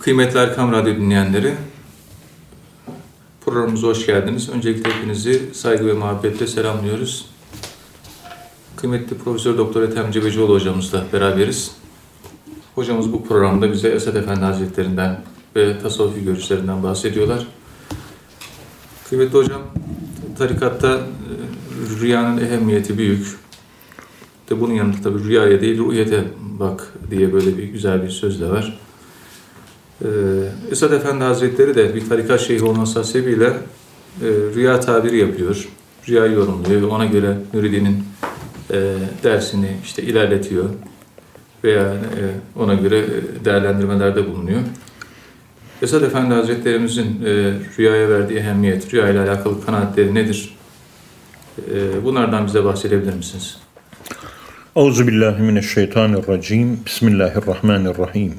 Kıymetli Erkam Radyo dinleyenleri, programımıza hoş geldiniz. Öncelikle hepinizi saygı ve muhabbetle selamlıyoruz. Kıymetli Profesör Doktor Ethem Cebecioğlu hocamızla beraberiz. Hocamız bu programda bize Esad Efendi Hazretlerinden ve tasavvufi görüşlerinden bahsediyorlar. Kıymetli hocam, tarikatta e, rüyanın ehemmiyeti büyük. De bunun yanında tabii rüyaya değil, rüyete bak diye böyle bir güzel bir söz de var. Ee, Esad Efendi Hazretleri de bir tarikat şeyhi olması hasebiyle e, rüya tabiri yapıyor. Rüya yorumluyor ve ona göre müridinin e, dersini işte ilerletiyor veya e, ona göre e, değerlendirmelerde bulunuyor. Esad Efendi Hazretlerimizin e, rüyaya verdiği ehemmiyet, rüya ile alakalı kanaatleri nedir? Bunlardan bize bahsedebilir misiniz? Euzu billahi mineşşeytanirracim. Bismillahirrahmanirrahim.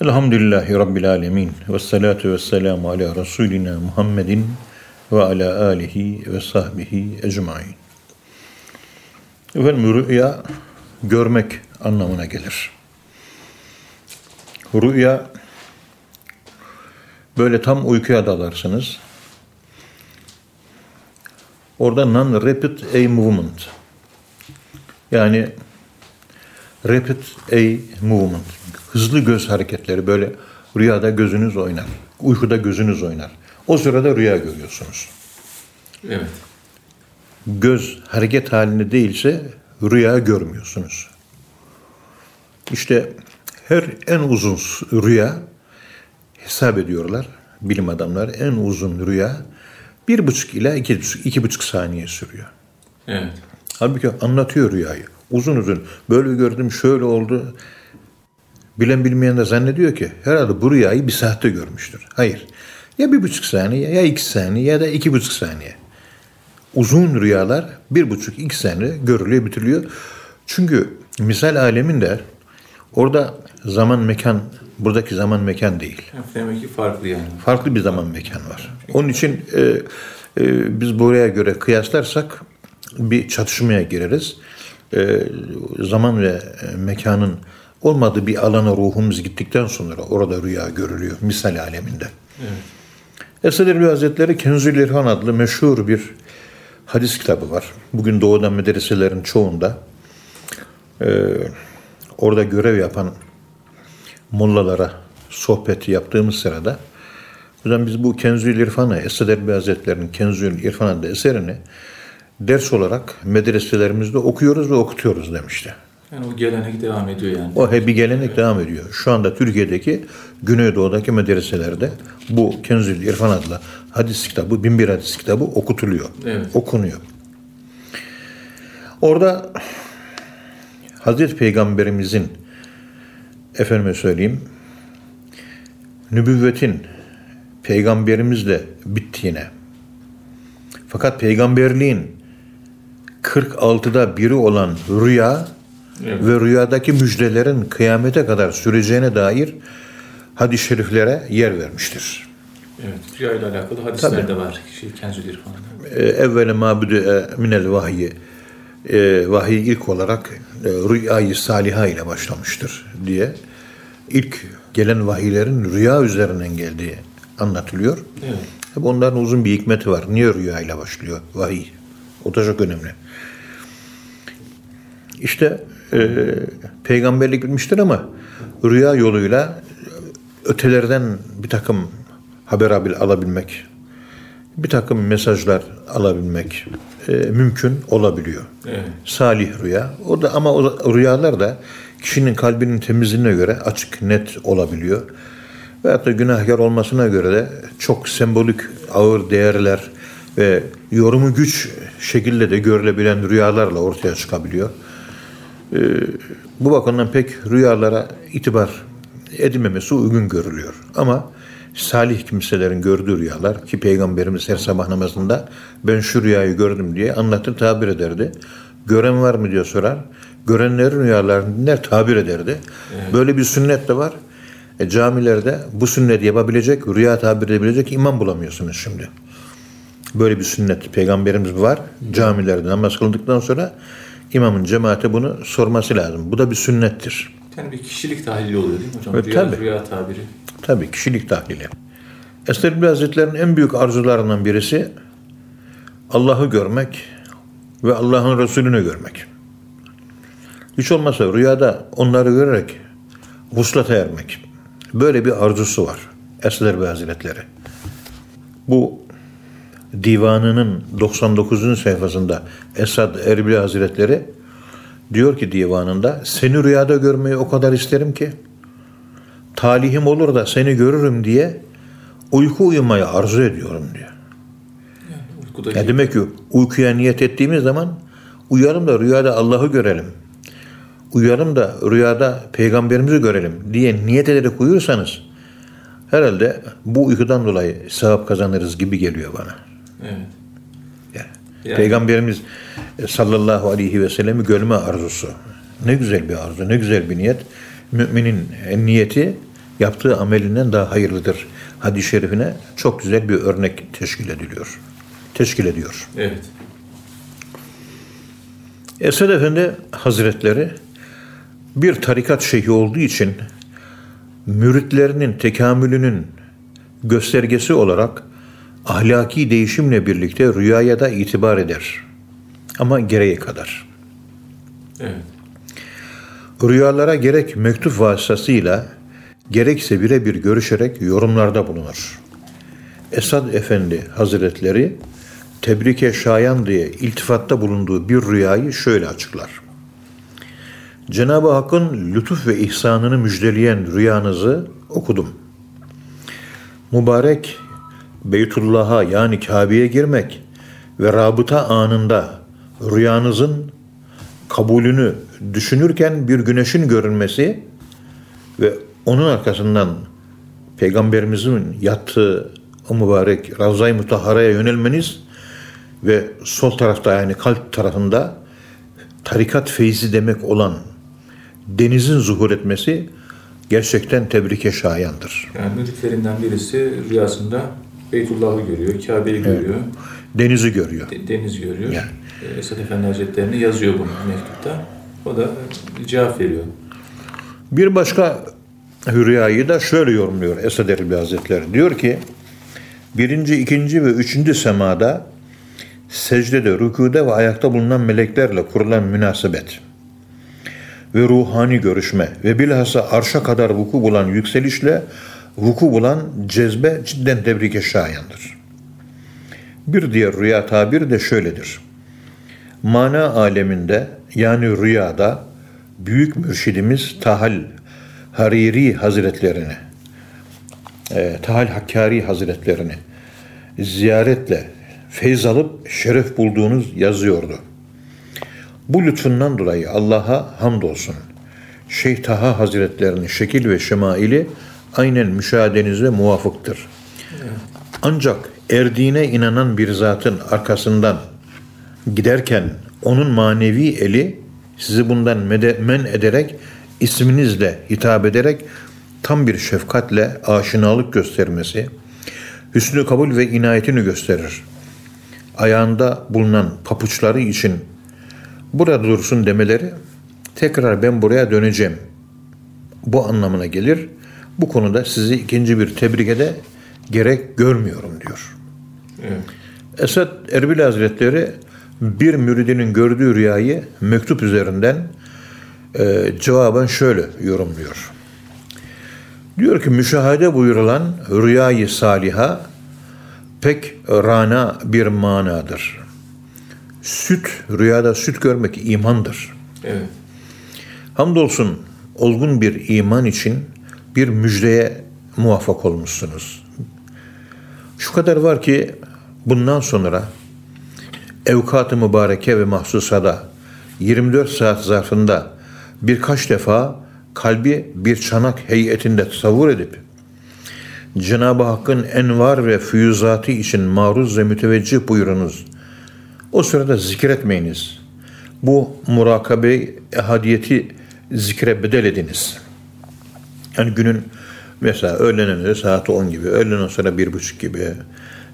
Elhamdülillahi rabbil alamin. Ves salatu vesselamu ala rasulina Muhammedin ve ala alihi ve sahbihi ecmaîn. Efendim rüya görmek anlamına gelir. Rüya böyle tam uykuya dalarsınız. Orada non-rapid eye movement. Yani rapid eye movement. Hızlı göz hareketleri böyle rüyada gözünüz oynar. Uykuda gözünüz oynar. O sırada rüya görüyorsunuz. Evet. Göz hareket halinde değilse rüya görmüyorsunuz. İşte her en uzun rüya hesap ediyorlar bilim adamları en uzun rüya bir buçuk ila iki, iki buçuk saniye sürüyor. Evet. Halbuki anlatıyor rüyayı. Uzun uzun. Böyle gördüm, şöyle oldu. Bilen bilmeyen de zannediyor ki herhalde bu rüyayı bir saatte görmüştür. Hayır. Ya bir buçuk saniye, ya iki saniye, ya da iki buçuk saniye. Uzun rüyalar bir buçuk, iki saniye görülüyor, bitiriliyor. Çünkü misal aleminde orada zaman mekan, buradaki zaman mekan değil. Demek ki farklı yani. Farklı bir zaman mekan var. Onun için e, e, biz buraya göre kıyaslarsak bir çatışmaya gireriz. E, zaman ve e, mekanın olmadığı bir alana ruhumuz gittikten sonra orada rüya görülüyor misal aleminde. Evet. Esad Erbil Hazretleri Kenzül İrfan adlı meşhur bir hadis kitabı var. Bugün doğudan medreselerin çoğunda e, orada görev yapan mollalara sohbet yaptığımız sırada o zaman biz bu Kenzül İrfan'ı, Esad Erbil Hazretleri'nin Kenzül İrfan adlı eserini ders olarak medreselerimizde okuyoruz ve okutuyoruz demişti. Yani o gelenek devam ediyor yani. O hep bir gelenek devam ediyor. Şu anda Türkiye'deki Güneydoğu'daki medreselerde bu Kenzül İrfan adlı hadis kitabı, binbir hadis kitabı okutuluyor. Evet. Okunuyor. Orada Hazreti Peygamberimizin efendime söyleyeyim nübüvvetin peygamberimizle bittiğine fakat peygamberliğin 46'da biri olan rüya Evet. ve rüyadaki müjdelerin kıyamete kadar süreceğine dair hadis-i şeriflere yer vermiştir. Evet. Rüya ile alakalı hadisler de var. Şey, Kenzül İrfan'da. Ee, Evvele mabüdü minel vahyi e, vahiy ilk olarak e, rüyayı saliha ile başlamıştır diye ilk gelen vahiylerin rüya üzerinden geldiği anlatılıyor. Evet. Hep onların uzun bir hikmeti var. Niye rüya ile başlıyor vahiy? O da çok önemli. İşte e, peygamberlik bilmiştir ama rüya yoluyla ötelerden bir takım haber abil- alabilmek, bir takım mesajlar alabilmek e, mümkün olabiliyor. Evet. Salih rüya. O da ama o rüyalar da kişinin kalbinin temizliğine göre açık, net olabiliyor. Veyahut da günahkar olmasına göre de çok sembolik ağır değerler ve yorumu güç şekilde de görülebilen rüyalarla ortaya çıkabiliyor. Ee, bu bakımdan pek rüyalara itibar edilmemesi uygun görülüyor. Ama salih kimselerin gördüğü rüyalar ki Peygamberimiz her sabah namazında ben şu rüyayı gördüm diye anlatır tabir ederdi. Gören var mı diye sorar. Görenlerin rüyalarını dinler tabir ederdi. Böyle bir sünnet de var. E, camilerde bu sünneti yapabilecek, rüya tabir edebilecek imam bulamıyorsunuz şimdi. Böyle bir sünnet peygamberimiz var. Camilerde namaz kıldıktan sonra imamın cemaate bunu sorması lazım. Bu da bir sünnettir. Yani bir kişilik tahlili oluyor değil mi hocam? Evet, rüya, tabii. rüya tabiri. Tabii kişilik tahlili. Estağfirullah Hazretleri'nin en büyük arzularından birisi Allah'ı görmek ve Allah'ın Resulünü görmek. Hiç olmazsa rüyada onları görerek vuslata ermek. Böyle bir arzusu var Esad Hazretleri. Bu divanının 99. sayfasında Esad Erbil Hazretleri diyor ki divanında seni rüyada görmeyi o kadar isterim ki talihim olur da seni görürüm diye uyku uyumayı arzu ediyorum diyor. Yani uykudaki Ya demek ki uykuya niyet ettiğimiz zaman uyalım da rüyada Allah'ı görelim. Uyalım da rüyada peygamberimizi görelim diye niyet ederek uyursanız herhalde bu uykudan dolayı sevap kazanırız gibi geliyor bana. Evet. Yani, Yani- Peygamberimiz e, sallallahu aleyhi ve sellem'i görme arzusu. Ne güzel bir arzu, ne güzel bir niyet. Müminin niyeti yaptığı amelinden daha hayırlıdır. Hadis-i şerifine çok güzel bir örnek teşkil ediliyor. Teşkil ediyor. Evet. Esed Efendi Hazretleri bir tarikat şeyhi olduğu için müritlerinin tekamülünün göstergesi olarak ahlaki değişimle birlikte rüyaya da itibar eder. Ama gereği kadar. Evet. Rüyalara gerek mektup vasıtasıyla gerekse birebir görüşerek yorumlarda bulunur. Esad Efendi Hazretleri tebrike şayan diye iltifatta bulunduğu bir rüyayı şöyle açıklar. Cenab-ı Hakk'ın lütuf ve ihsanını müjdeleyen rüyanızı okudum. Mübarek Beytullah'a yani Kabe'ye girmek ve rabıta anında rüyanızın kabulünü düşünürken bir güneşin görünmesi ve onun arkasından Peygamberimizin yattığı o mübarek Ravza-i Mutahhara'ya yönelmeniz ve sol tarafta yani kalp tarafında tarikat feyzi demek olan denizin zuhur etmesi gerçekten tebrike şayandır. Yani müritlerinden birisi rüyasında Beytullah'ı görüyor, Kabe'yi görüyor, Denizi görüyor. de- deniz görüyor. Yani. Ee, Esad Efendi Hazretleri'ne yazıyor bunu mektupta. O da cevap veriyor. Bir başka rüyayı da şöyle yorumluyor Esad Erbil Hazretleri. Diyor ki birinci, ikinci ve üçüncü semada secdede, rükuda ve ayakta bulunan meleklerle kurulan münasebet ve ruhani görüşme ve bilhassa arşa kadar vuku bulan yükselişle vuku bulan cezbe cidden tebrike şayandır. Bir diğer rüya tabiri de şöyledir. Mana aleminde yani rüyada büyük mürşidimiz Tahal Hariri Hazretlerini, e, Tahal Hakkari Hazretlerini ziyaretle feyz alıp şeref bulduğunuz yazıyordu. Bu lütfundan dolayı Allah'a hamdolsun. Şeyh Taha Hazretlerinin şekil ve şemaili aynen müşahedenize muvafıktır. Ancak erdiğine inanan bir zatın arkasından giderken onun manevi eli sizi bundan men ederek isminizle hitap ederek tam bir şefkatle aşinalık göstermesi, hüsnü kabul ve inayetini gösterir. Ayağında bulunan papuçları için burada dursun demeleri tekrar ben buraya döneceğim. Bu anlamına gelir. Bu konuda sizi ikinci bir tebrikede gerek görmüyorum diyor. Evet. Esad Erbil Hazretleri bir müridinin gördüğü rüyayı mektup üzerinden e, cevaben şöyle yorumluyor. Diyor ki müşahede buyurulan rüyayı saliha pek rana bir manadır. Süt, rüyada süt görmek imandır. Evet. Hamdolsun olgun bir iman için bir müjdeye muvaffak olmuşsunuz. Şu kadar var ki bundan sonra evkat-ı mübareke ve mahsusada 24 saat zarfında birkaç defa kalbi bir çanak heyetinde tasavvur edip Cenab-ı Hakk'ın envar ve füyüzatı için maruz ve müteveccih buyurunuz. O sırada zikretmeyiniz. Bu murakabe ehadiyeti zikre bedel ediniz. Yani günün mesela öğlenen de saat 10 gibi, öğlenen sonra bir buçuk gibi,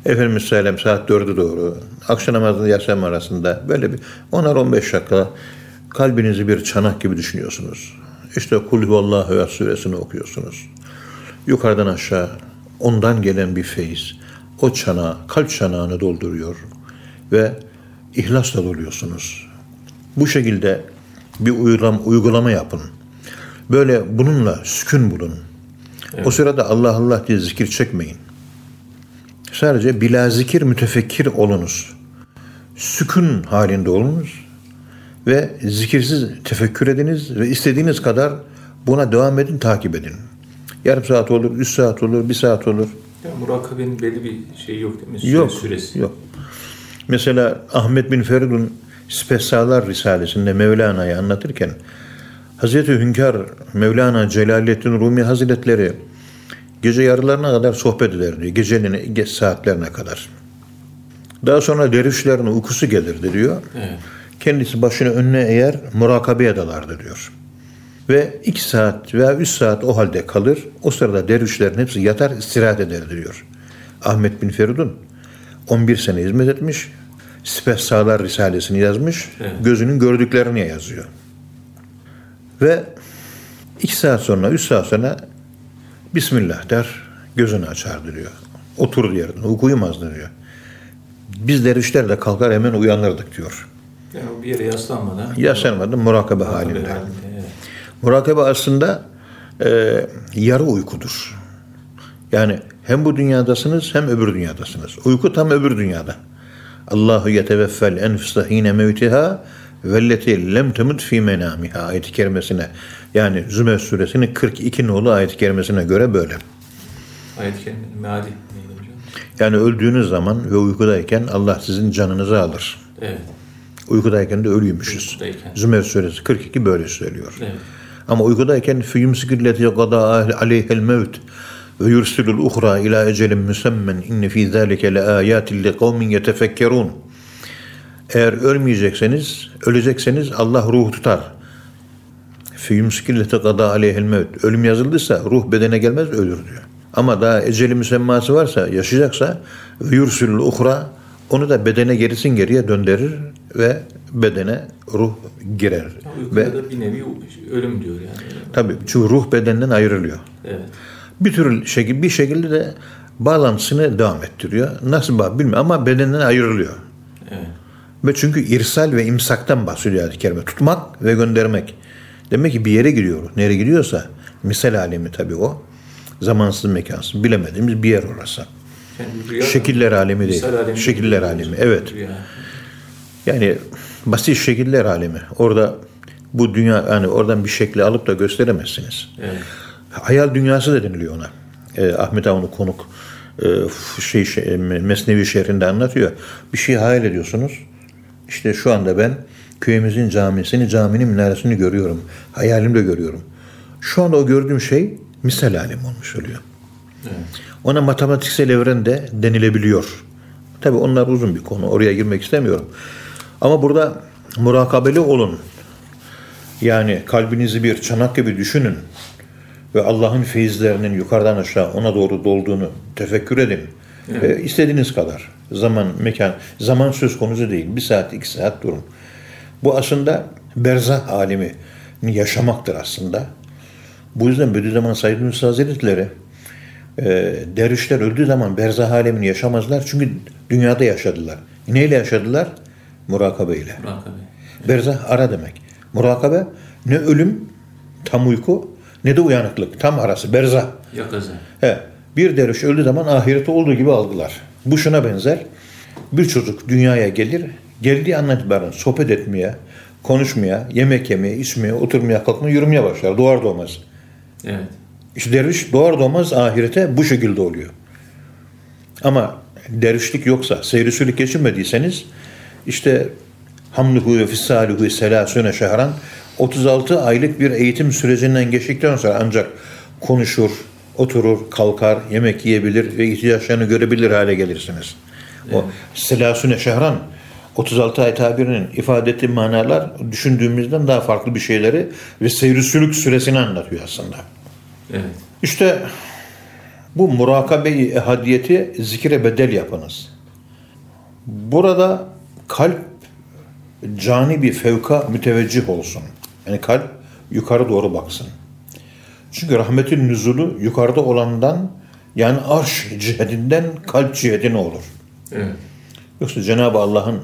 Efendimiz Sellem saat 4'e doğru, akşam namazında yasam arasında böyle bir 10'ar 15 dakika kalbinizi bir çanak gibi düşünüyorsunuz. işte Kul huvallahu ehad suresini okuyorsunuz. Yukarıdan aşağı ondan gelen bir feyiz o çanağı, kalp çanağını dolduruyor ve ihlasla doluyorsunuz. Bu şekilde bir uygulama, uygulama yapın. Böyle bununla sükun bulun. O sırada Allah Allah diye zikir çekmeyin. Sadece bila zikir mütefekkir olunuz. Sükun halinde olunuz ve zikirsiz tefekkür ediniz ve istediğiniz kadar buna devam edin, takip edin. Yarım saat olur, üç saat olur, bir saat olur. Ya murakabenin belli bir şeyi yok değil mi? Süre, Yok, Süresi. yok. Mesela Ahmet bin Feridun Spessalar Risalesi'nde Mevlana'yı anlatırken Hazreti Hünkar Mevlana Celaleddin Rumi Hazretleri gece yarılarına kadar sohbet ederdi. Gecenin geç saatlerine kadar. Daha sonra dervişlerin uykusu gelirdi diyor. Evet. Kendisi başını önüne eğer murakabeye dalardı diyor. Ve iki saat veya üç saat o halde kalır. O sırada dervişlerin hepsi yatar istirahat ederdi diyor. Ahmet bin Feridun 11 sene hizmet etmiş. Sipeh Sağlar Risalesini yazmış. Evet. Gözünün gördüklerini yazıyor. Ve iki saat sonra, üç saat sonra Bismillah der, gözünü açardı diyor. Oturdu yerine, uyku uyumazdı diyor. Biz dervişler de kalkar hemen uyanırdık diyor. Yani bir yere yaslanmadan. Yaslanmadı murakabe halinde. halinde, evet. Murakabe aslında e, yarı uykudur. Yani hem bu dünyadasınız hem öbür dünyadasınız. Uyku tam öbür dünyada. Allahu yeteveffel enfuse hine mevtiha velleti lem temut fi menamiha ayet-i kerimesine yani Zümer suresinin 42 nolu ayet-i kerimesine göre böyle. Ayet-i kerimenin meali? Yani öldüğünüz zaman ve uykudayken Allah sizin canınızı alır. Evet. Uykudayken de ölüymüşüz. Uykudayken. Zümer suresi 42 böyle söylüyor. Evet. Ama uykudayken fiyumsikilleti gada aleyhel mevt ve yursilul uhra ila ecelin müsemmen inne fi zalike le ayatin li kavmin yetefekkerun. Eğer ölmeyecekseniz, ölecekseniz Allah ruh tutar. Fiyumsikilleti gada aleyhel mevt. Ölüm yazıldıysa ruh bedene gelmez ölür diyor. Ama daha eceli müsemması varsa, yaşayacaksa ve yursilul uhra onu da bedene gerisin geriye döndürür ve bedene ruh girer. Uykuda Ve da bir nevi ölüm diyor yani. Tabii çünkü ruh bedenden ayrılıyor. Evet. Bir tür şekil, bir şekilde de bağlantısını devam ettiriyor. Nasıl bağ bilmiyorum ama bedenden ayrılıyor. Evet. Ve çünkü irsal ve imsaktan bahsediyor ayet-i kerime. Tutmak ve göndermek. Demek ki bir yere gidiyor. Nereye gidiyorsa misal alemi tabii o. Zamansız mekansız bilemediğimiz bir yer orası. Yani rüya, Şekiller alemi değil. alemi Şekiller değil. alemi. Evet. Rüya. Yani basit şekiller alemi. Orada bu dünya yani oradan bir şekli alıp da gösteremezsiniz. Evet. Hayal dünyası da deniliyor ona. E, Ahmet Avni konuk e, şey, şey Mesnevi şehrinde anlatıyor. Bir şey hayal ediyorsunuz. İşte şu anda ben köyümüzün camisini, caminin minaresini görüyorum. Hayalimde görüyorum. Şu anda o gördüğüm şey misal alem olmuş oluyor. Evet. Ona matematiksel evren de denilebiliyor. Tabi onlar uzun bir konu. Oraya girmek istemiyorum. Ama burada murakabeli olun. Yani kalbinizi bir çanak gibi düşünün. Ve Allah'ın feyizlerinin yukarıdan aşağı ona doğru dolduğunu tefekkür edin. Ve istediğiniz kadar. Zaman, mekan, zaman söz konusu değil. Bir saat, iki saat durun. Bu aslında berzah alemi yaşamaktır aslında. Bu yüzden Bediüzzaman Said Nursi Hazretleri e, dervişler öldüğü zaman berzah alemini yaşamazlar. Çünkü dünyada yaşadılar. Neyle yaşadılar? Murakabe ile. Murakabe. Berzah ara demek. Murakabe ne ölüm, tam uyku ne de uyanıklık. Tam arası berzah. Yakaza. He, bir derviş öldüğü zaman ahireti olduğu gibi algılar. Bu şuna benzer. Bir çocuk dünyaya gelir, geldiği andan itibaren sohbet etmeye, konuşmaya, yemek yemeye, içmeye, oturmaya, kalkmaya, yürümeye başlar. Doğar doğmaz. Evet. İşte derviş doğar doğmaz ahirete bu şekilde oluyor. Ama dervişlik yoksa, seyrisülük geçirmediyseniz işte hamluhu ve fissalihu selasüne şehran 36 aylık bir eğitim sürecinden geçtikten sonra ancak konuşur, oturur, kalkar, yemek yiyebilir ve ihtiyaçlarını görebilir hale gelirsiniz. O selasüne şehran 36 ay tabirinin ifade ettiği manalar düşündüğümüzden daha farklı bir şeyleri ve seyrisülük süresini anlatıyor aslında. Evet. İşte bu murakabe-i ehadiyeti zikre bedel yapınız. Burada kalp cani bir fevka müteveccih olsun. Yani kalp yukarı doğru baksın. Çünkü rahmetin nüzulu yukarıda olandan yani arş cihetinden kalp cihetine olur. Evet. Yoksa Cenab-ı Allah'ın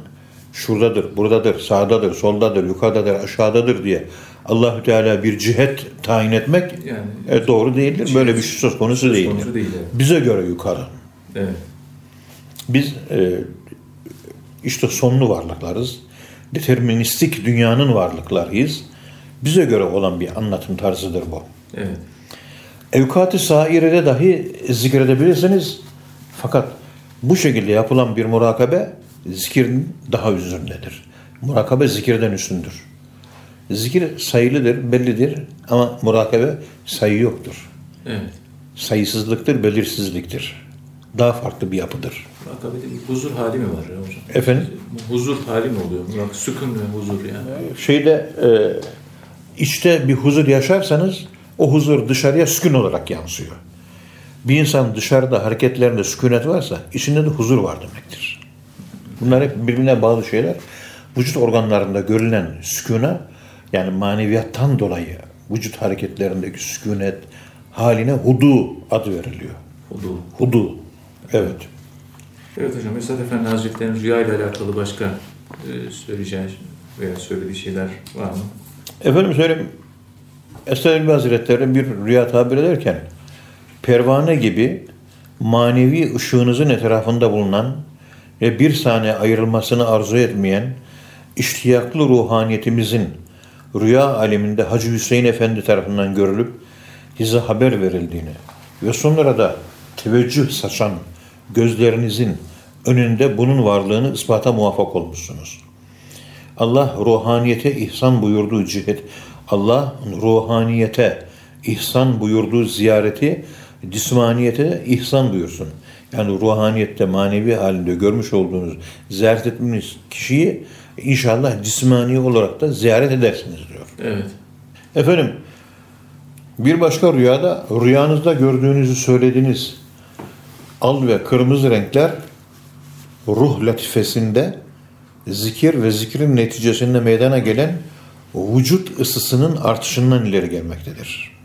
şuradadır, buradadır, sağdadır, soldadır, yukarıdadır, aşağıdadır diye Allahü Teala bir cihet tayin etmek Yani e, doğru değildir. Böyle bir şey söz konusu değildir. konusu değil. Evet. Bize göre yukarı. evet. Biz e, işte sonlu varlıklarız. Deterministik dünyanın varlıklarıyız. Bize göre olan bir anlatım tarzıdır bu. Evet. Evkat-ı sairede dahi zikredebilirsiniz. Fakat bu şekilde yapılan bir murakabe zikirin daha üzerindedir. Murakabe zikirden üstündür. Zikir sayılıdır, bellidir ama murakabe sayı yoktur. Evet. Sayısızlıktır, belirsizliktir. Daha farklı bir yapıdır. Murakabede bir huzur hali mi var ya hocam? Efendim? Huzur hali mi oluyor? Murak, sükun ve huzur yani. Şeyde e, içte bir huzur yaşarsanız o huzur dışarıya sükun olarak yansıyor. Bir insan dışarıda hareketlerinde sükunet varsa içinde de huzur var demektir. Bunlar hep birbirine bağlı şeyler. Vücut organlarında görülen sükuna yani maneviyattan dolayı vücut hareketlerindeki sükunet haline hudu adı veriliyor. Huzur. Hudu. Evet. Evet hocam, Esad Efendi Hazretleri'nin rüya ile alakalı başka e, söyleyeceği veya söylediği şeyler var mı? Efendim söyleyeyim. Estağfirullah Hazretleri bir rüya tabir ederken pervane gibi manevi ışığınızın etrafında bulunan ve bir saniye ayrılmasını arzu etmeyen iştiyaklı ruhaniyetimizin rüya aleminde Hacı Hüseyin Efendi tarafından görülüp size haber verildiğini ve sonra da teveccüh saçan gözlerinizin önünde bunun varlığını ispata muvaffak olmuşsunuz. Allah ruhaniyete ihsan buyurduğu cihet, Allah ruhaniyete ihsan buyurduğu ziyareti cismaniyete ihsan buyursun. Yani ruhaniyette manevi halinde görmüş olduğunuz ziyaret ettiğiniz kişiyi inşallah cismani olarak da ziyaret edersiniz diyor. Evet. Efendim bir başka rüyada rüyanızda gördüğünüzü söylediğiniz al ve kırmızı renkler ruh latifesinde zikir ve zikrin neticesinde meydana gelen vücut ısısının artışından ileri gelmektedir.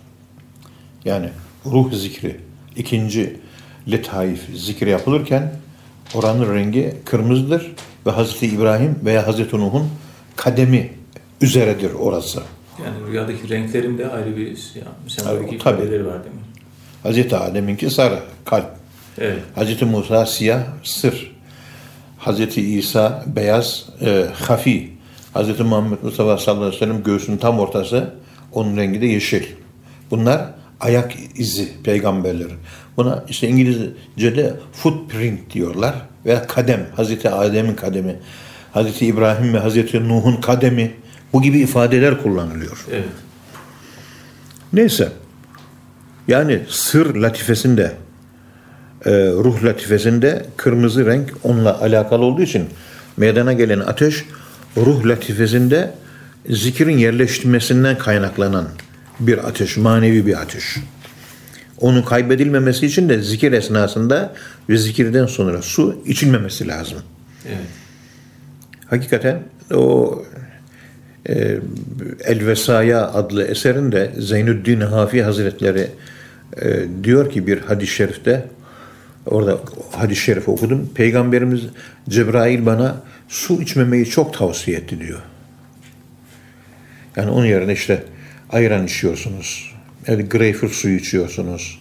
Yani ruh zikri ikinci letaif zikri yapılırken oranın rengi kırmızıdır ve Hazreti İbrahim veya Hazreti Nuh'un kademi üzeredir orası. Yani rüyadaki renklerin de ayrı bir sembolik ifadeleri var değil mi? Hazreti Adem'inki sarı, kalp. Evet. Hazreti Musa siyah, sır. Hazreti İsa beyaz, e, hafi. Hazreti Muhammed Mustafa sallallahu aleyhi ve sellem göğsünün tam ortası, onun rengi de yeşil. Bunlar ayak izi peygamberlerin. Buna işte İngilizce'de footprint diyorlar veya kadem. Hazreti Adem'in kademi. Hazreti İbrahim ve Hazreti Nuh'un kademi. Bu gibi ifadeler kullanılıyor. Evet. Neyse. Yani sır latifesinde, e, ruh latifesinde kırmızı renk onunla alakalı olduğu için meydana gelen ateş ruh latifesinde zikirin yerleştirmesinden kaynaklanan bir ateş, manevi bir ateş. Onun kaybedilmemesi için de zikir esnasında ve zikirden sonra su içilmemesi lazım. Evet. Hakikaten o e, El Vesaya adlı eserinde Zeynüddin Hafi Hazretleri e, diyor ki bir hadis-i şerifte orada hadis-i şerifi okudum. Peygamberimiz Cebrail bana su içmemeyi çok tavsiye etti diyor. Yani onun yerine işte ayran içiyorsunuz. Yani greyfurt suyu içiyorsunuz.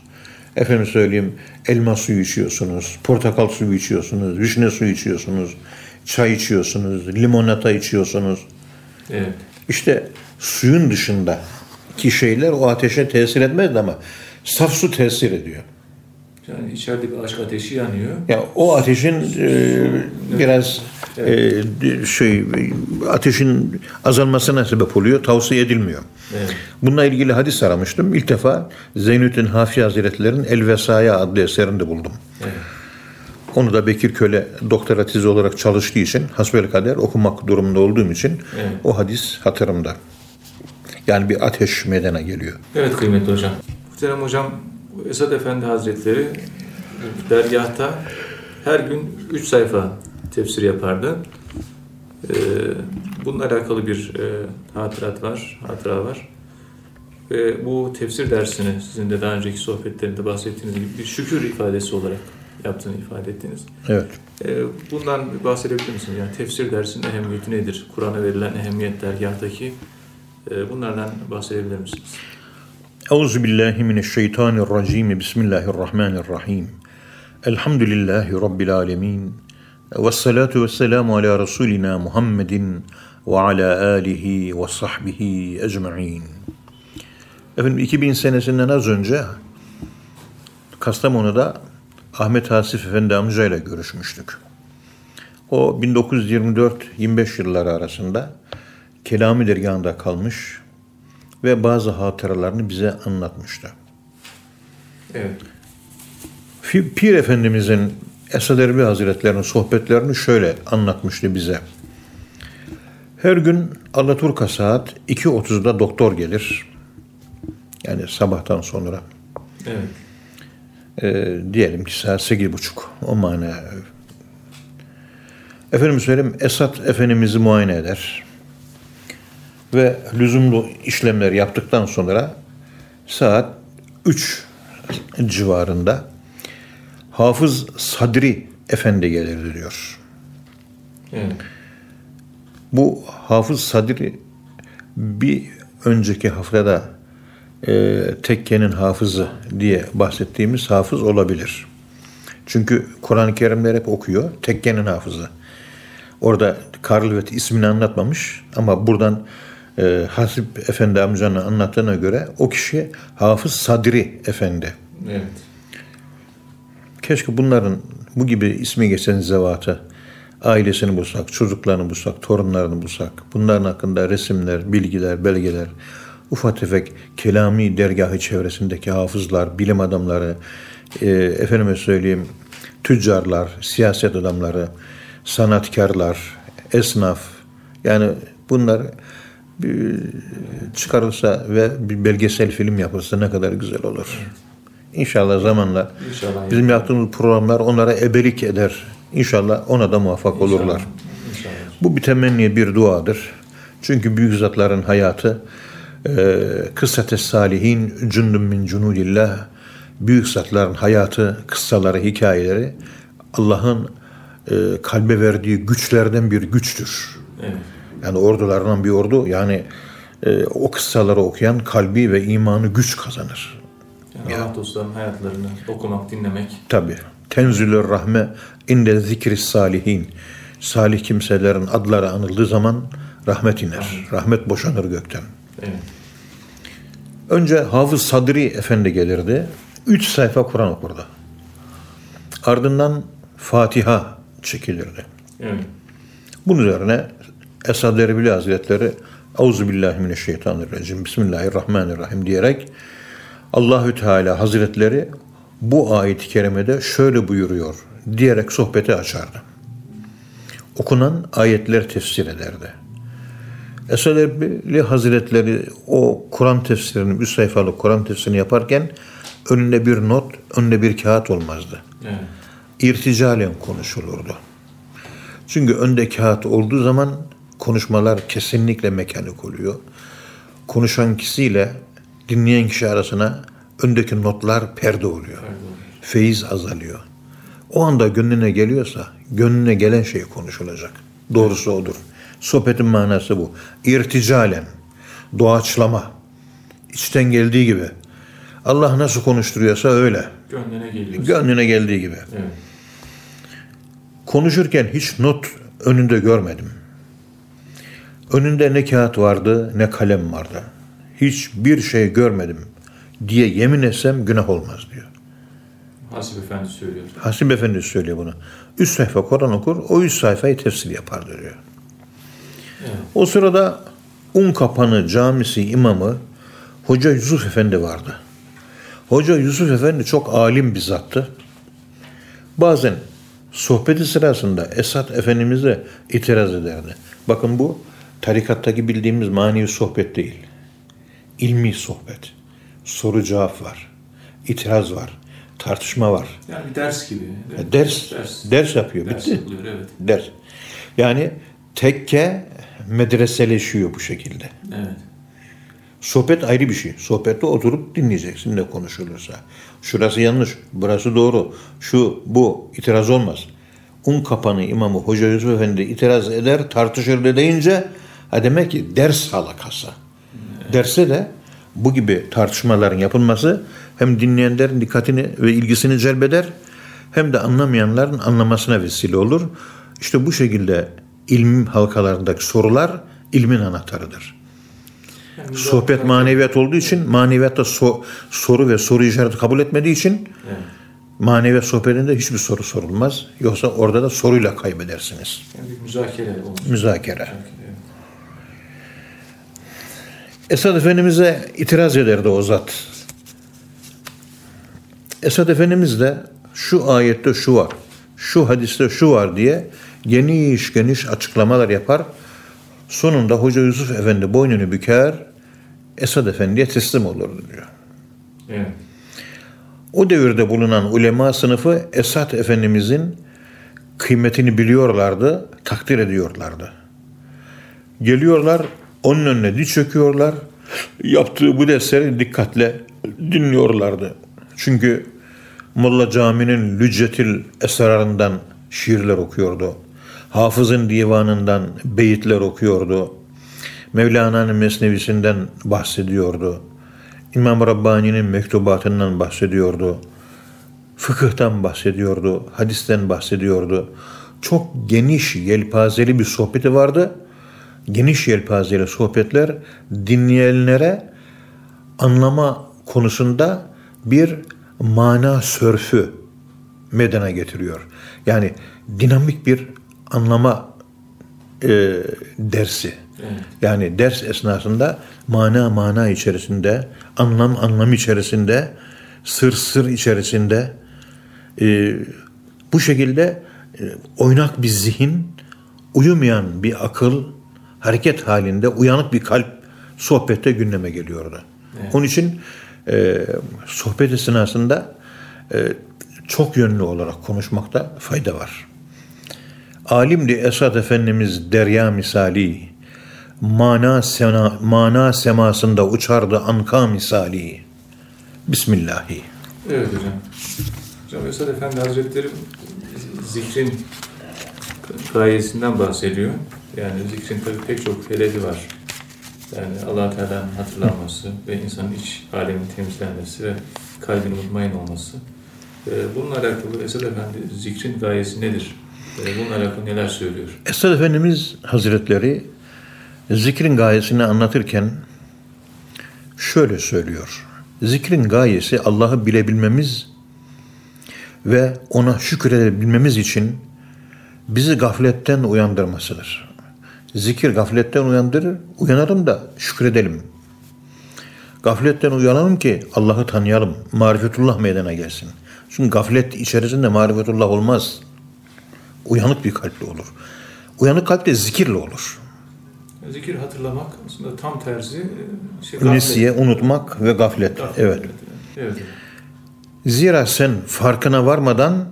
Efendim söyleyeyim elma suyu içiyorsunuz. Portakal suyu içiyorsunuz. Vişne suyu içiyorsunuz. Çay içiyorsunuz. Limonata içiyorsunuz. Evet. İşte suyun dışında ki şeyler o ateşe tesir etmez ama saf su tesir ediyor. Yani içeride bir aşk ateşi yanıyor. Yani o ateşin e, biraz e, şey ateşin azalmasına sebep oluyor. Tavsiye edilmiyor. Evet. Bununla ilgili hadis aramıştım. İlk defa Zeynüddin Hafi Hazretleri'nin El Vesaya adlı eserinde buldum. Evet. Onu da Bekir Köle doktora tezi olarak çalıştığı için hasbelkader okumak durumunda olduğum için Evet. o hadis hatırımda. Yani bir ateş meydana geliyor. Evet kıymetli hocam. Muhterem hocam Esad Efendi Hazretleri dergahta her gün 3 sayfa tefsir yapardı. Ee, bununla alakalı bir e, hatırat var, hatıra var. Ve bu tefsir dersini sizin de daha önceki sohbetlerinde bahsettiğiniz gibi bir şükür ifadesi olarak yaptığını ifade ettiniz. Evet. Ee, Bundan bahsedebilir misiniz? Yani tefsir dersinin ehemmiyeti nedir? Kur'an'a verilen ehemmiyet dergahtaki e, bunlardan bahsedebilir misiniz? Euzu billahi mineşşeytanirracim. Bismillahirrahmanirrahim. Elhamdülillahi rabbil alamin. Ves salatu vesselamu ala rasulina Muhammedin ve ala alihi ve sahbihi ecmaîn. Efendim 2000 senesinden az önce Kastamonu'da Ahmet Hasif Efendi amcayla görüşmüştük. O 1924-25 yılları arasında Kelami dergahında kalmış ve bazı hatıralarını bize anlatmıştı. Evet. Pir Efendimizin Esad Erbil Hazretleri'nin sohbetlerini şöyle anlatmıştı bize. Her gün Alaturka saat 2.30'da doktor gelir. Yani sabahtan sonra. Evet. Ee, diyelim ki saat 8.30 o mana. Efendim söyleyeyim Esat Efendimiz'i muayene eder. Ve lüzumlu işlemler yaptıktan sonra saat 3 civarında Hafız Sadri Efendi gelirdi diyor. Evet. Bu Hafız Sadri bir önceki haftada e, tekkenin hafızı diye bahsettiğimiz hafız olabilir. Çünkü Kur'an-ı Kerimler hep okuyor. Tekkenin hafızı. Orada Karlvet ismini anlatmamış ama buradan e, Hasip Efendi amcanın anlattığına göre o kişi Hafız Sadri Efendi. Evet. Keşke bunların bu gibi ismi geçen zevatı ailesini bulsak, çocuklarını bulsak, torunlarını bulsak, bunların hakkında resimler, bilgiler, belgeler, ufak tefek kelami dergahı çevresindeki hafızlar, bilim adamları, e, efendime söyleyeyim tüccarlar, siyaset adamları, sanatkarlar, esnaf, yani bunlar çıkarılsa ve bir belgesel film yapılsa ne kadar güzel olur. İnşallah zamanla İnşallah. bizim yaptığımız programlar onlara ebelik eder. İnşallah ona da muvaffak olurlar. İnşallah. Bu bir temenni, bir duadır. Çünkü büyük zatların hayatı e, kıssate salihin cündün min cunudillah büyük zatların hayatı, kıssaları, hikayeleri Allah'ın e, kalbe verdiği güçlerden bir güçtür. Evet. Yani ordularından bir ordu yani e, o kıssaları okuyan kalbi ve imanı güç kazanır. Yani Allah dostlarının hayatlarını okumak, dinlemek. Tabi. Tenzülür rahme inde zikri salihin. Salih kimselerin adları anıldığı zaman rahmet iner. Rahmet boşanır gökten. Evet. Önce Hafız Sadri Efendi gelirdi. Üç sayfa Kur'an okurdu. Ardından Fatiha çekilirdi. Evet. Bunun üzerine Esad Erbili Hazretleri Euzubillahimineşşeytanirracim Bismillahirrahmanirrahim diyerek Allahü Teala Hazretleri bu ayet-i kerimede şöyle buyuruyor diyerek sohbeti açardı. Okunan ayetler tefsir ederdi. Esad Erbili Hazretleri o Kur'an tefsirini, üç sayfalık Kur'an tefsirini yaparken önünde bir not, önünde bir kağıt olmazdı. Evet. İrticalen konuşulurdu. Çünkü önde kağıt olduğu zaman konuşmalar kesinlikle mekanik oluyor. Konuşan kişiyle dinleyen kişi arasına öndeki notlar perde oluyor. Feyiz azalıyor. O anda gönlüne geliyorsa gönlüne gelen şey konuşulacak. Doğrusu odur. Sohbetin manası bu. İrticalen, doğaçlama, içten geldiği gibi. Allah nasıl konuşturuyorsa öyle. Gönlüne geliyor. Gönlüne geldiği gibi. evet. Konuşurken hiç not önünde görmedim. Önünde ne kağıt vardı ne kalem vardı. Hiçbir şey görmedim diye yemin etsem günah olmaz diyor. Hasip Efendi söylüyor. Hasim Efendi söylüyor bunu. Üç sayfa Kur'an okur, o üç sayfayı tefsir yapardı diyor. Evet. O sırada Unkapanı Camisi imamı Hoca Yusuf Efendi vardı. Hoca Yusuf Efendi çok alim bir zattı. Bazen sohbeti sırasında Esat Efendimiz'e itiraz ederdi. Bakın bu tarikattaki bildiğimiz manevi sohbet değil. İlmi sohbet. Soru cevap var. İtiraz var. Tartışma var. Yani bir ders gibi. mi? Ders, Ders. ders yapıyor. Ders Bitti. yapılıyor, evet. Ders. Yani tekke medreseleşiyor bu şekilde. Evet. Sohbet ayrı bir şey. Sohbette oturup dinleyeceksin ne konuşulursa. Şurası yanlış, burası doğru, şu, bu, itiraz olmaz. Un kapanı imamı Hoca Yusuf Efendi itiraz eder, tartışır da deyince ha demek ki ders halakası. Derse de bu gibi tartışmaların yapılması hem dinleyenlerin dikkatini ve ilgisini celbeder hem de anlamayanların anlamasına vesile olur. İşte bu şekilde ilim halkalarındaki sorular ilmin anahtarıdır. Yani Sohbet maneviyat olduğu için maneviyatta so- soru ve soru işareti kabul etmediği için Evet. maneviyat sohbetinde hiçbir soru sorulmaz. Yoksa orada da soruyla kaybedersiniz. Yani müzakere olmuş. Müzakere. Evet. Esad Efendimiz'e itiraz ederdi o zat. Esad Efendimiz de şu ayette şu var, şu hadiste şu var diye geniş geniş açıklamalar yapar. Sonunda Hoca Yusuf Efendi boynunu büker, Esad Efendi'ye teslim olur diyor. Evet. O devirde bulunan ulema sınıfı Esad Efendimizin kıymetini biliyorlardı, takdir ediyorlardı. Geliyorlar, onun önüne diz çöküyorlar. Yaptığı bu dersleri dikkatle dinliyorlardı. Çünkü Molla Cami'nin Lüccetil Esrarından şiirler okuyordu. Hafız'ın divanından beyitler okuyordu. Mevlana'nın mesnevisinden bahsediyordu. İmam Rabbani'nin mektubatından bahsediyordu. Fıkıhtan bahsediyordu, hadisten bahsediyordu. Çok geniş, yelpazeli bir sohbeti vardı. Geniş yelpazeli sohbetler dinleyenlere anlama konusunda bir mana sörfü medena getiriyor. Yani dinamik bir anlama e, dersi. Evet. Yani ders esnasında mana mana içerisinde, anlam anlam içerisinde, sır sır içerisinde e, bu şekilde e, oynak bir zihin, uyumayan bir akıl, hareket halinde uyanık bir kalp sohbette gündeme geliyordu. Onun için e, sohbet esnasında e, çok yönlü olarak konuşmakta fayda var. Alimdi Esad Efendimiz derya misali, mana, sena, mana semasında uçardı anka misali. Bismillahi. Evet hocam. Hocam Esad Efendi Hazretleri zikrin gayesinden bahsediyor. Yani zikrin tabii pek çok hedefi var. Yani allah Teala'nın hatırlanması ve insanın iç alemin temizlenmesi ve kalbin mutmain olması. Ee, Bununla alakalı Esad Efendi zikrin gayesi nedir? Ee, Bununla alakalı neler söylüyor? Esad Efendimiz Hazretleri zikrin gayesini anlatırken şöyle söylüyor. Zikrin gayesi Allah'ı bilebilmemiz ve ona şükredebilmemiz için bizi gafletten uyandırmasıdır. Zikir gafletten uyandırır, uyanalım da şükredelim. Gafletten uyanalım ki Allah'ı tanıyalım, marifetullah meydana gelsin. Çünkü gaflet içerisinde marifetullah olmaz. Uyanık bir kalple olur. Uyanık kalp de zikirle olur. Zikir hatırlamak aslında tam tersi e, şey, gaflet. Nesiye, unutmak ve gaflet. Gaflet, Evet. Evet. Zira sen farkına varmadan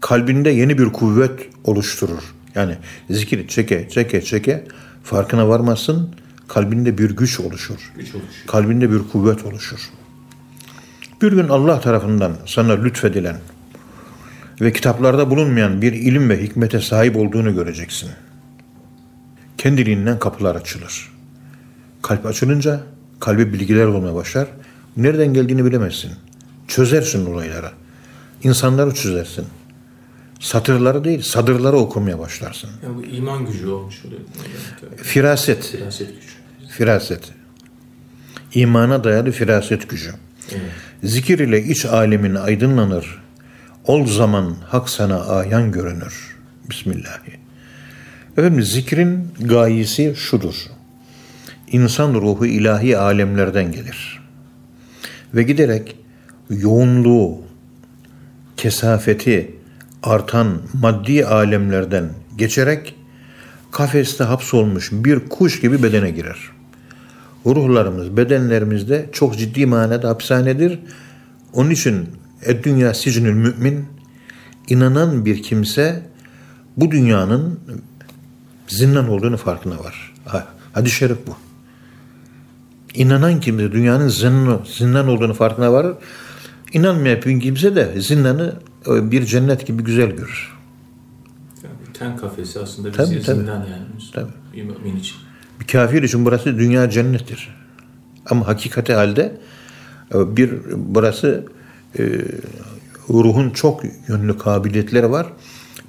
kalbinde yeni bir kuvvet oluşturur. Yani zikir çeke çeke çeke farkına varmazsın kalbinde bir güç oluşur. Güç oluşuyor. Kalbinde bir kuvvet oluşur. Bir gün Allah tarafından sana lütfedilen ve kitaplarda bulunmayan bir ilim ve hikmete sahip olduğunu göreceksin. Kendiliğinden kapılar açılır. Kalp açılınca kalbe bilgiler olmaya başlar. Nereden geldiğini bilemezsin. Çözersin olayları. İnsanları çözersin. Satırları değil, sadırları okumaya başlarsın. Yani bu iman gücü olmuş oluyor. Firaset, Firaset gücü. firaset. İmana dayalı firaset gücü. Evet. Zikir ile iç alemin aydınlanır. Ol zaman hak sana ayan görünür. Bismillahi. Efendim zikrin gayesi şudur. İnsan ruhu ilahi alemlerden gelir. Ve giderek yoğunluğu, kesafeti artan maddi alemlerden geçerek kafeste hapsolmuş bir kuş gibi bedene girer. Ruhlarımız, bedenlerimizde çok ciddi manada hapishanedir. Onun için dünya sicnül mümin inanan bir kimse bu dünyanın zindan olduğunu farkına var. Ha, Hadis-i şerif bu. İnanan kimse dünyanın zindan, zindan olduğunu farkına varır. İnanmayan kimse de zindanı e, bir cennet gibi güzel görür. Yani ten kafesi aslında bizi Tabii, tabii. zindan yani. Tabii. Bir mümin için. Bir kafir için burası dünya cennettir. Ama hakikati halde e, bir burası e, ruhun çok yönlü kabiliyetleri var.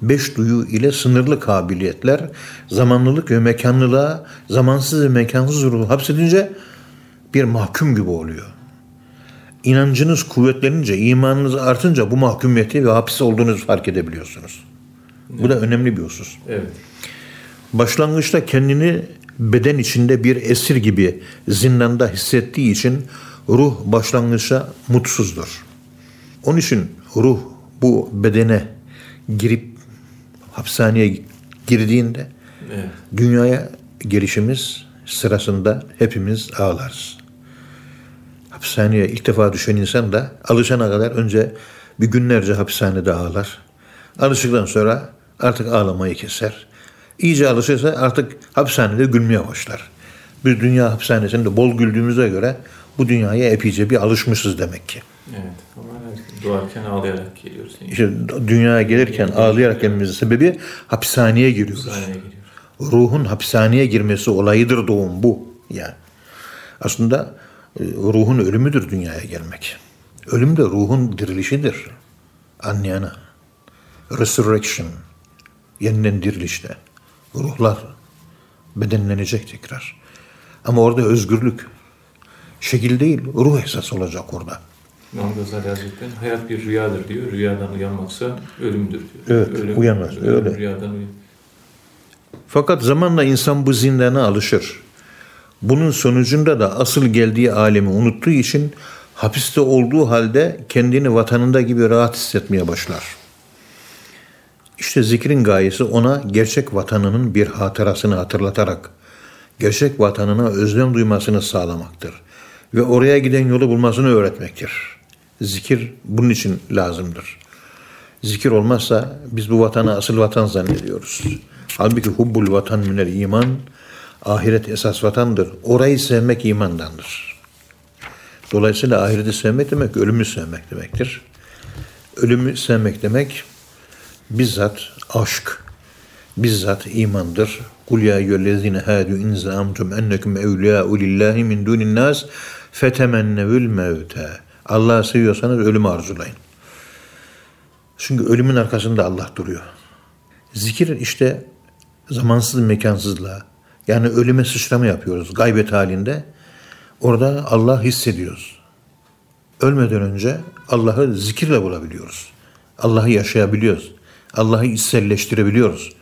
Beş duyu ile sınırlı kabiliyetler, zamanlılık ve mekanlılığa, zamansız ve mekansız ruhu hapsedince bir mahkum gibi oluyor. İnancınız kuvvetlenince, imanınız artınca bu mahkumiyeti ve hapis olduğunuzu fark edebiliyorsunuz. Bu da önemli bir husus. Evet. Başlangıçta kendini beden içinde bir esir gibi zindanda hissettiği için ruh başlangıçta mutsuzdur. Onun için ruh bu bedene girip hapishaneye girdiğinde Evet. dünyaya gelişimiz sırasında hepimiz ağlarız. Hapishaneye ilk defa düşen insan da alışana kadar önce bir günlerce hapishanede ağlar. Alıştıktan sonra artık ağlamayı keser. İyice alışırsa artık hapishanede gülmeye başlar. Biz dünya hapishanesinde bol güldüğümüze göre bu dünyaya epeyce bir alışmışız demek ki. Evet. Ama doğarken ağlayarak geliyoruz. İşte dünyaya gelirken ağlayarak gelmemizin sebebi hapishaneye giriyoruz. Hapishaneye geliyoruz. ruhun hapishaneye girmesi olayıdır doğum bu. Yani aslında ruhun ölümüdür dünyaya gelmek. Ölüm de ruhun dirilişidir. Anlayana. Resurrection. Yeniden dirilişte. Ruhlar bedenlenecek tekrar. Ama orada özgürlük. Şekil değil, ruh esas olacak orada. İmam Gazali Hazretleri hayat bir rüyadır diyor. Rüyadan uyanmaksa ölümdür diyor. Evet, uyanmaz, ölüm öyle. Rüyadan uyan. Fakat zamanla insan bu zindana alışır. Bunun sonucunda da asıl geldiği alemi unuttuğu için hapiste olduğu halde kendini vatanında gibi rahat hissetmeye başlar. İşte zikrin gayesi ona gerçek vatanının bir hatırasını hatırlatarak gerçek vatanına özlem duymasını sağlamaktır ve oraya giden yolu bulmasını öğretmektir. Zikir bunun için lazımdır. Zikir olmazsa biz bu vatanı asıl vatan zannediyoruz. Halbuki hubbul vatan minel iman, ahiret esas vatandır. Orayı sevmek imandandır. Dolayısıyla ahireti sevmek demek ölümü sevmek demektir. Ölümü sevmek demek bizzat aşk, bizzat imandır. Kul ya eyyühellezine hâdü in zâmtum ennekum evliyâ'u lillahi min dûnin nâs fetemennevül mevte. Allah'ı seviyorsanız ölümü arzulayın. Çünkü ölümün arkasında Allah duruyor. Zikir işte zamansız mekansızlığa yani ölüme sıçrama yapıyoruz gaybet halinde. Orada Allah hissediyoruz. Ölmeden önce Allah'ı zikirle bulabiliyoruz. Allah'ı yaşayabiliyoruz. Allah'ı içselleştirebiliyoruz.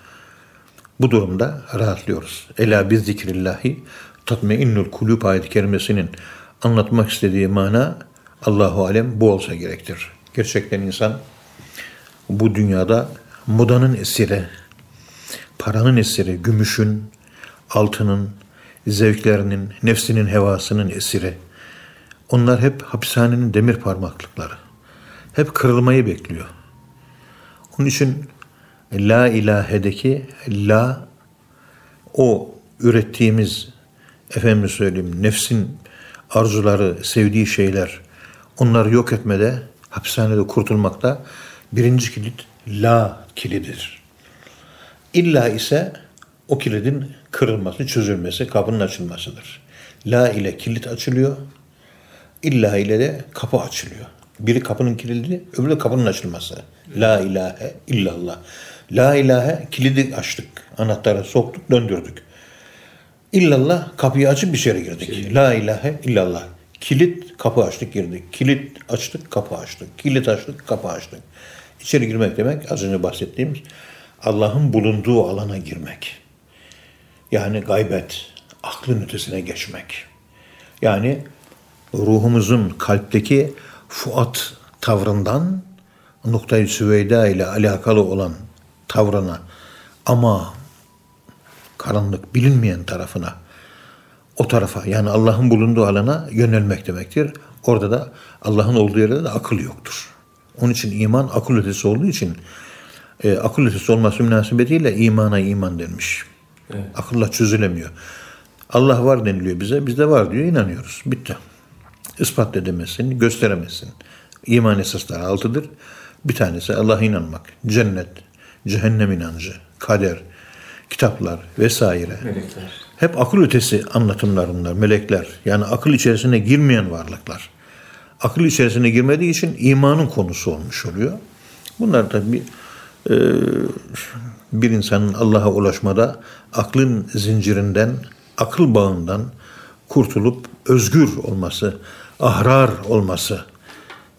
Bu durumda rahatlıyoruz. Ela biz zikrillahi tatmeinnul kulüp ayet kerimesinin anlatmak istediği mana Allahu alem bu olsa gerektir. Gerçekten insan bu dünyada modanın esiri, paranın esiri, gümüşün, altının, zevklerinin, nefsinin hevasının esiri. Onlar hep hapishanenin demir parmaklıkları. Hep kırılmayı bekliyor. Onun için La ilahedeki la o ürettiğimiz efendim söyleyeyim nefsin arzuları, sevdiği şeyler onları yok etmede, hapishanede kurtulmakta birinci kilit la kilididir. İlla ise o kilidin kırılması, çözülmesi, kapının açılmasıdır. La ile kilit açılıyor, illa ile de kapı açılıyor. Biri kapının kilidi, öbürü de kapının açılması. La ilahe illallah. La ilahe kilidi açtık, anahtarı soktuk, döndürdük. İllallah kapıyı açıp içeri girdik. La ilahe illallah. Kilit kapı açtık girdik. Kilit açtık kapı açtık. Kilit açtık kapı açtık. İçeri girmek demek az önce bahsettiğimiz Allah'ın bulunduğu alana girmek. Yani gaybet, aklın ötesine geçmek. Yani ruhumuzun kalpteki Fuat tavrından noktayı Süveyda ile alakalı olan tavrına ama karanlık bilinmeyen tarafına o tarafa yani Allah'ın bulunduğu alana yönelmek demektir. Orada da Allah'ın olduğu yerde de akıl yoktur. Onun için iman akıl ötesi olduğu için e, akıl ötesi olması münasebetiyle imana iman denmiş. Evet. Akılla çözülemiyor. Allah var deniliyor bize. Biz de var diyor inanıyoruz. Bitti. Ispat edemezsin, gösteremezsin. İman esasları altıdır. Bir tanesi Allah'a inanmak. Cennet, cehennem inancı, kader, kitaplar vesaire. Melekler. Hep akıl ötesi anlatımlar bunlar, melekler. Yani akıl içerisine girmeyen varlıklar. Akıl içerisine girmediği için imanın konusu olmuş oluyor. Bunlar da bir, e, bir insanın Allah'a ulaşmada aklın zincirinden, akıl bağından kurtulup özgür olması, ahrar olması,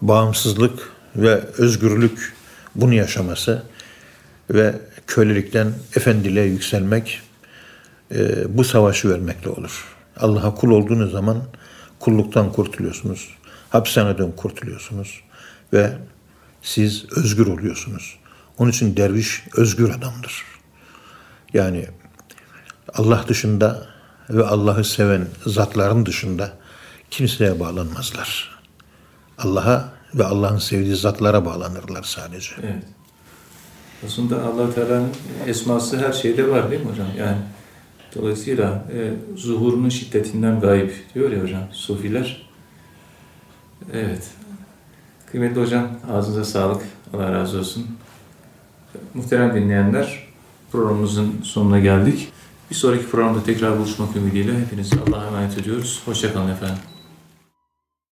bağımsızlık ve özgürlük bunu yaşaması ve kölelikten efendiliğe yükselmek e, bu savaşı vermekle olur. Allah'a kul olduğunuz zaman kulluktan kurtuluyorsunuz. Hapishaneden kurtuluyorsunuz. Ve siz özgür oluyorsunuz. Onun için derviş özgür adamdır. Yani Allah dışında ve Allah'ı seven zatların dışında kimseye bağlanmazlar. Allah'a ve Allah'ın sevdiği zatlara bağlanırlar sadece. Evet. Aslında allah Teala'nın esması her şeyde var değil mi hocam? Yani dolayısıyla e, zuhurunun şiddetinden gayb diyor ya hocam sufiler. Evet. Kıymetli hocam ağzınıza sağlık. Allah razı olsun. Muhterem dinleyenler programımızın sonuna geldik. Bir sonraki programda tekrar buluşmak ümidiyle hepinizi Allah'a emanet ediyoruz. Hoşçakalın efendim.